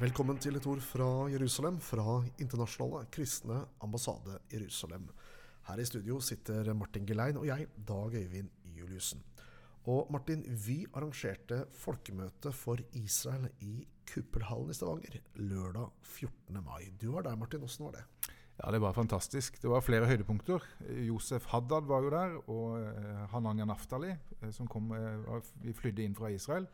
Velkommen til et ord fra Jerusalem, fra Internasjonale kristne ambassade Jerusalem. Her i studio sitter Martin Gelein og jeg, Dag Øyvind Juliussen. Og Martin, vi arrangerte folkemøte for Israel i Kuppelhallen i Stavanger lørdag 14. mai. Du var der, Martin. Åssen var det? Ja, Det var fantastisk. Det var flere høydepunkter. Josef Haddad var jo der, og eh, Hananya Naftali, eh, som kom, eh, vi flydde inn fra Israel.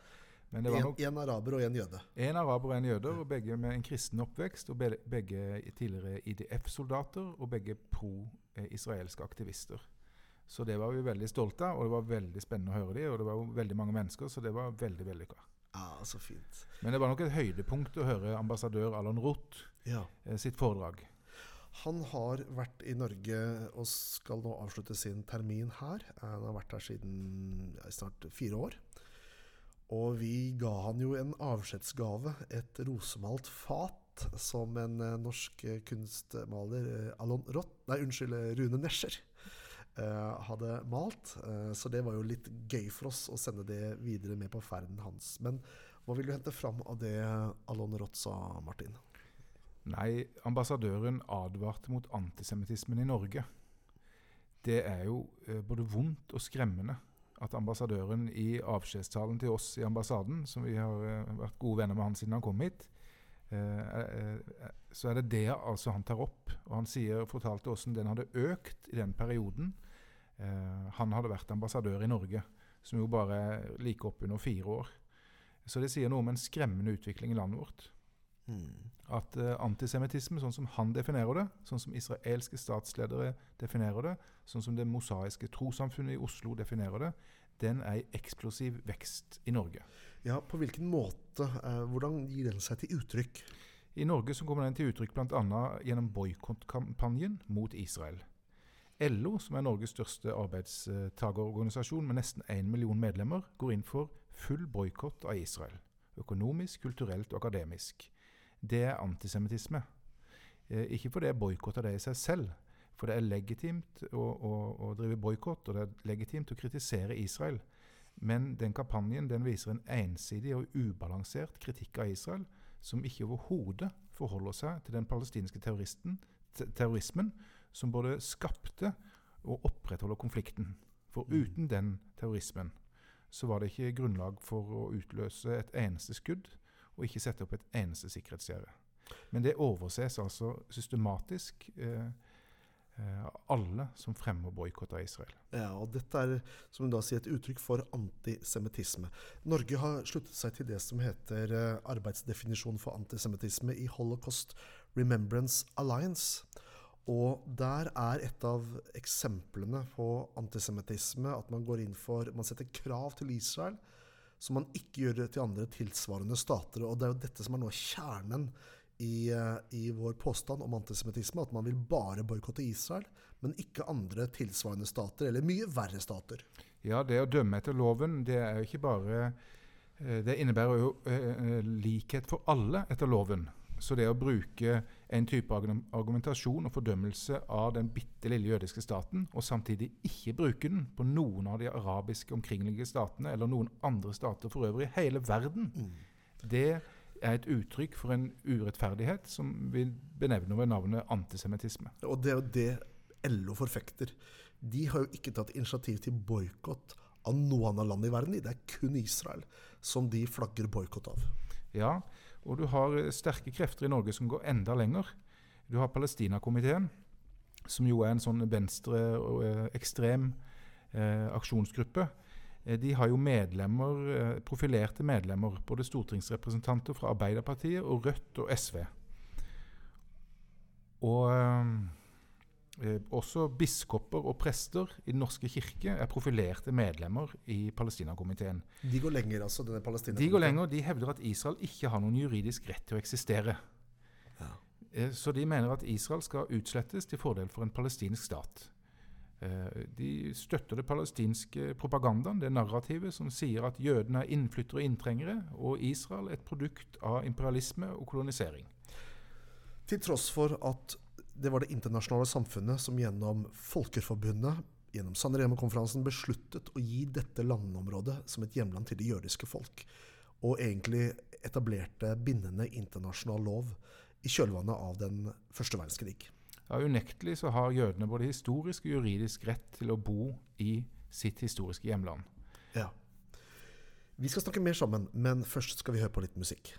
Men det var nok en, araber og en jøde? En araber og en jøde, og begge med en kristen oppvekst. og Begge tidligere IDF-soldater, og begge pro-israelske aktivister. Så det var vi veldig stolte av, og det var veldig spennende å høre dem. Og det var veldig mange mennesker, så det var veldig vellykka. Ja, så fint. Men det var nok et høydepunkt å høre ambassadør Alon Roth ja. sitt foredrag. Han har vært i Norge og skal nå avslutte sin termin her. Han har vært her siden snart fire år. Og vi ga han jo en avskjedsgave, et rosemalt fat, som en eh, norsk kunstmaler, eh, Alon Rott, nei, unnskyld, Rune Nescher, eh, hadde malt. så det var jo litt gøy for oss å sende det videre med på ferden hans. Men hva vil du hente fram av det Alon Rott sa, Martin? Nei, ambassadøren advarte mot antisemittismen i Norge. Det er jo både vondt og skremmende at ambassadøren i avskjedstalen til oss i ambassaden, som vi har uh, vært gode venner med han siden han kom hit, uh, uh, så er det det altså han tar opp. Og han sier, fortalte hvordan den hadde økt i den perioden han hadde vært ambassadør i Norge, som jo bare like oppunder fire år. Så det sier noe om en skremmende utvikling i landet vårt. Mm. At uh, antisemittisme, sånn som han definerer det, sånn som israelske statsledere definerer det, sånn som det mosaiske trossamfunnet i Oslo definerer det, den er i eksplosiv vekst i Norge. Ja, På hvilken måte? Uh, hvordan gir den seg til uttrykk? I Norge så kommer den til uttrykk bl.a. gjennom boikottkampanjen mot Israel. LO, som er Norges største arbeidstagerorganisasjon med nesten 1 million medlemmer, går inn for full boikott av Israel. Økonomisk, kulturelt og akademisk det er antisemittisme. Eh, ikke fordi jeg boikotter det i seg selv, for det er legitimt å, å, å drive boikott, og det er legitimt å kritisere Israel. Men den kampanjen den viser en ensidig og ubalansert kritikk av Israel, som ikke overhodet forholder seg til den palestinske terrorismen, som både skapte og opprettholder konflikten. For mm. uten den terrorismen så var det ikke grunnlag for å utløse et eneste skudd og ikke sette opp et eneste sikkerhetsgjerde. Men det overses altså systematisk eh, eh, alle som fremmer boikott av Israel. Ja, og Dette er som du da sier, et uttrykk for antisemittisme. Norge har sluttet seg til det som heter arbeidsdefinisjonen for antisemittisme i Holocaust Remembrance Alliance. Og der er et av eksemplene på antisemittisme at man går inn for Man setter krav til Israel som man ikke gjør til andre tilsvarende stater. Og det er jo dette som er noe av kjernen i, eh, i, vår påstand om antisemittisme. At man vil bare boikotte Israel, men ikke andre tilsvarende stater, eller mye verre stater. Ja, det å dømme etter loven, det er jo ikke bare eh, Det innebærer jo eh, likhet for alle etter loven. Så det å bruke en type argumentasjon og fordømmelse av den bitte lille jødiske staten, og samtidig ikke bruke den på noen av de arabiske omkringliggende statene, eller noen andre stater for øvrig i hele verden, mm. det er et uttrykk for en urettferdighet som vi benevner ved navnet antisemittisme. Og det er jo det LO forfekter. De har jo ikke tatt initiativ til boikott av noen av land i verden. Det er kun Israel som de flagger boikott av. Ja, og du har eh, sterke krefter i Norge som går enda lenger. Du har Palestinakomiteen, som jo er en sånn venstre og eh, eh, aksjonsgruppe. Eh, de har jo medlemmer, profilerte medlemmer, både stortingsrepresentanter fra Arbeiderpartiet og Rødt og SV. Og også biskoper og prester i Den norske kirke er profilerte medlemmer i Palestinakomiteen. De går lenger, altså? denne Palestinakomiteen? De går lenger, de hevder at Israel ikke har noen juridisk rett til å eksistere. Ja. Eh, så de mener at Israel skal utslettes til fordel for en palestinsk stat. Eh, de støtter det palestinske propagandaen, det narrativet som sier at jødene er innflyttere og inntrengere, og Israel et produkt av imperialisme og kolonisering. Til tross for at det var det internasjonale samfunnet som gjennom Folkeforbundet gjennom San Remo-konferansen besluttet å gi dette landområdet som et hjemland til det jødiske folk. og egentlig etablerte bindende internasjonal lov i kjølvannet av den første verdenskrig. Ja, Unektelig så har jødene både historisk og juridisk rett til å bo i sitt historiske hjemland. Ja. Vi skal snakke mer sammen, men først skal vi høre på litt musikk.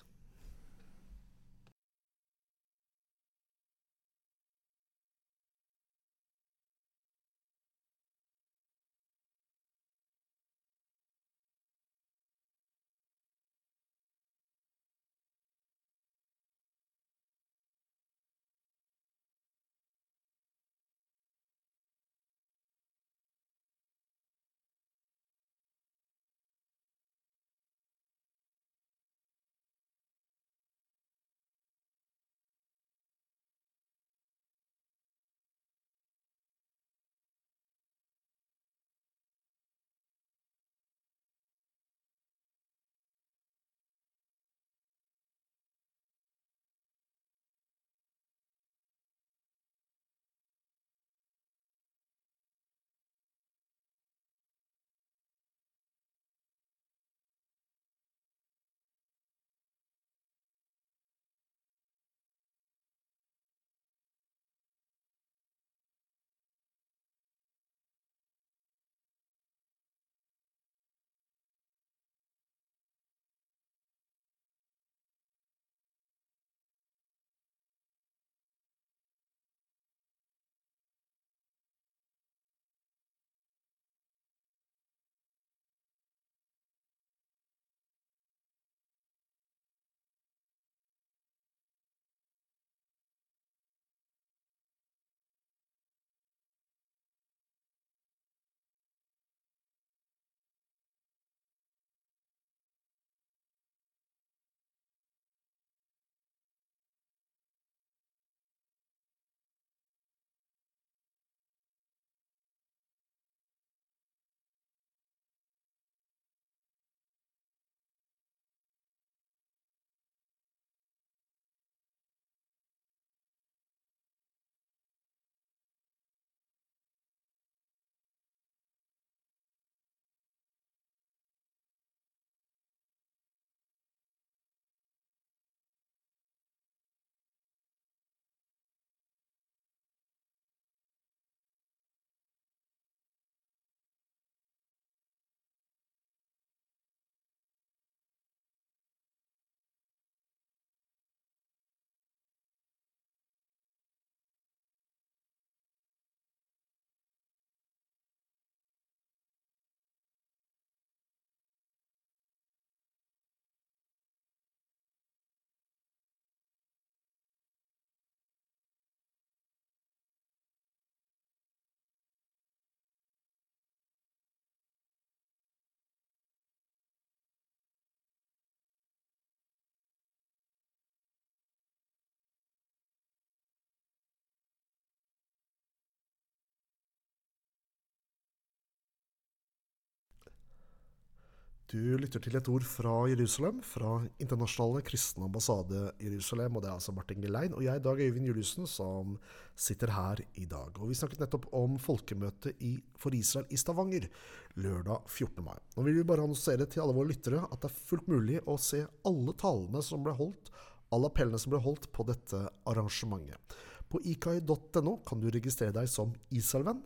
Du lytter til et ord fra Jerusalem, fra Internasjonale kristne ambassade Jerusalem. Og det er altså Martin Gelein og jeg, Dag Øyvind Juliussen, som sitter her i dag. Og vi snakket nettopp om folkemøtet for Israel i Stavanger lørdag 14. mai. Nå vil vi bare annonsere til alle våre lyttere at det er fullt mulig å se alle talene som ble holdt, alle appellene som ble holdt på dette arrangementet. På ikai.no kan du registrere deg som Israelvenn,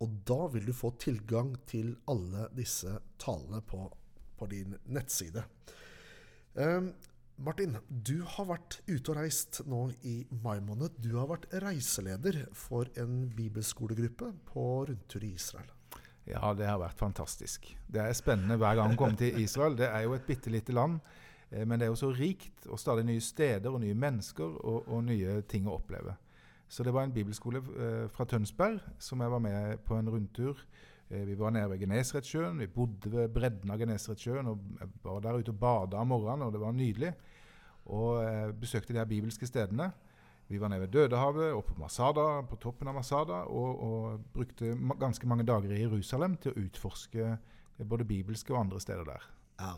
og da vil du få tilgang til alle disse talene på din nettside. Um, Martin, du har vært ute og reist nå i mai måned. Du har vært reiseleder for en bibelskolegruppe på rundtur i Israel. Ja, det har vært fantastisk. Det er spennende hver gang å komme til Israel. Det er jo et bitte lite land, eh, men det er jo så rikt, og stadig nye steder og nye mennesker og, og nye ting å oppleve. Så det var en bibelskole eh, fra Tønsberg som jeg var med på en rundtur vi var nede ved Genesaretsjøen. Vi bodde ved bredden av Genesaretsjøen og var der ute og bada om morgenen, og det var nydelig. Og eh, besøkte de her bibelske stedene. Vi var nede ved Dødehavet og på Masada, på toppen av Masada, og, og brukte ganske mange dager i Jerusalem til å utforske eh, både bibelske og andre steder der. Ja.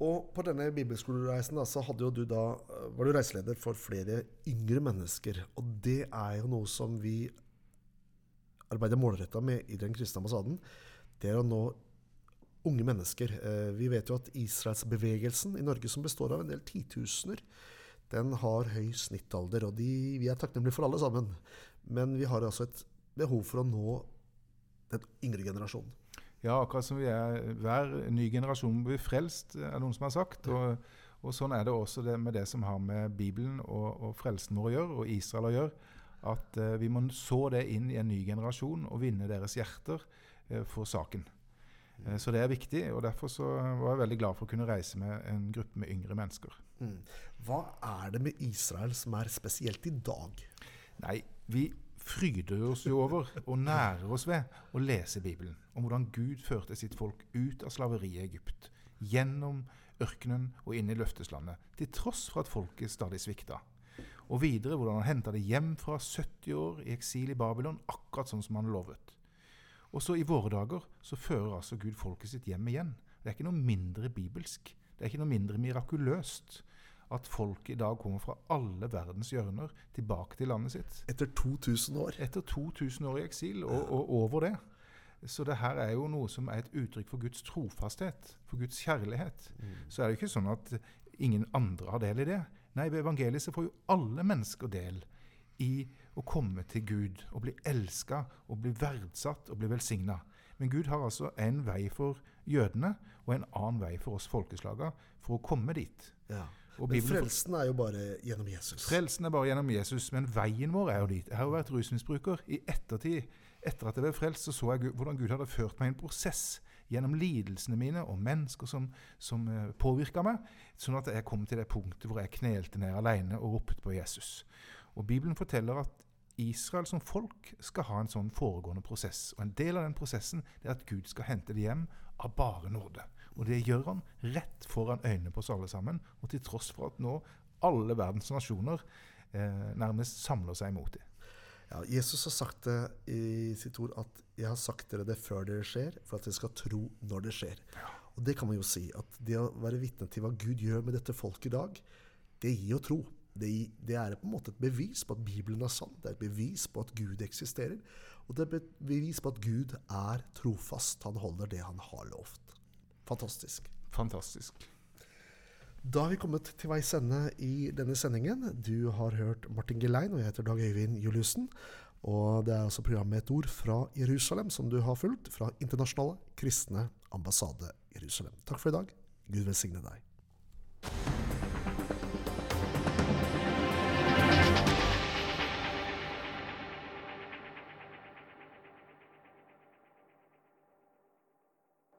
Og på denne bibelskolereisen da, så du da, eh, var du reiseleder for flere yngre mennesker. Og det er jo noe som vi arbeider målretta med i den kristne ambassaden, det er å nå unge mennesker. Eh, vi vet jo at Israelsbevegelsen i Norge, som består av en del titusener, den har høy snittalder. Og de, vi er takknemlige for alle sammen. Men vi har altså et behov for å nå den yngre generasjonen. Ja, akkurat som vi er, hver ny generasjon blir frelst, er det noen som har sagt. Og, og sånn er det også det med det som har med Bibelen og, og frelsen vår å gjøre, og Israel å gjøre. At uh, vi må så det inn i en ny generasjon og vinne deres hjerter uh, for saken. Uh, så det er viktig, og derfor så var jeg veldig glad for å kunne reise med en gruppe med yngre mennesker. Mm. Hva er det med Israel som er spesielt i dag? Nei, vi fryder oss jo over og nærer oss ved å lese Bibelen om hvordan Gud førte sitt folk ut av slaveriet i Egypt, gjennom ørkenen og inn i løfteslandet, til tross for at folket stadig svikta. Og videre hvordan han henta det hjem fra 70 år i eksil i Babylon, akkurat sånn som han lovet. Og så i våre dager så fører altså Gud folket sitt hjem igjen. Det er ikke noe mindre bibelsk. Det er ikke noe mindre mirakuløst at folk i dag kommer fra alle verdens hjørner tilbake til landet sitt. Etter 2000 år? Etter 2000 år i eksil, og, og over det. Så det her er jo noe som er et uttrykk for Guds trofasthet, for Guds kjærlighet. Mm. Så er det ikke sånn at ingen andre har del i det. Nei, ved evangeliet så får jo alle mennesker del i å komme til Gud og bli elska og bli verdsatt og bli velsigna. Men Gud har altså en vei for jødene og en annen vei for oss folkeslaga for å komme dit. Ja. Men frelsen er jo bare gjennom Jesus. Frelsen er bare gjennom Jesus, men veien vår er jo dit. Jeg har jo vært rusmisbruker. I ettertid, etter at jeg ble frelst, så så jeg hvordan Gud hadde ført meg i en prosess gjennom lidelsene mine og mennesker som, som eh, påvirka meg, sånn at jeg kom til det punktet hvor jeg knelte ned alene og ropte på Jesus. Og Bibelen forteller at Israel som folk skal ha en sånn foregående prosess. Og En del av den prosessen er at Gud skal hente det hjem av bare nåde. Og det gjør han rett foran øynene på oss alle sammen, og til tross for at nå alle verdens nasjoner eh, nærmest samler seg imot dem. Ja, Jesus har sagt det i sitt ord at 'jeg har sagt dere det før dere skjer', for at dere skal tro når det skjer. Og det kan man jo si. At det å være vitne til hva Gud gjør med dette folket i dag, det gir jo tro. Det, det, er på en måte et bevis på at Bibelen er sann. Det er et bevis på at Gud eksisterer. Og det er et bevis på at Gud er trofast. Han holder det han har lovt. Fantastisk. Fantastisk. Da har vi kommet til veis ende i denne sendingen. Du har hørt Martin Gelein, og jeg heter Dag Øyvind Juliussen. Og det er altså programmet Et ord fra Jerusalem som du har fulgt, fra Internasjonale kristne ambassade Jerusalem. Takk for i dag. Gud velsigne deg.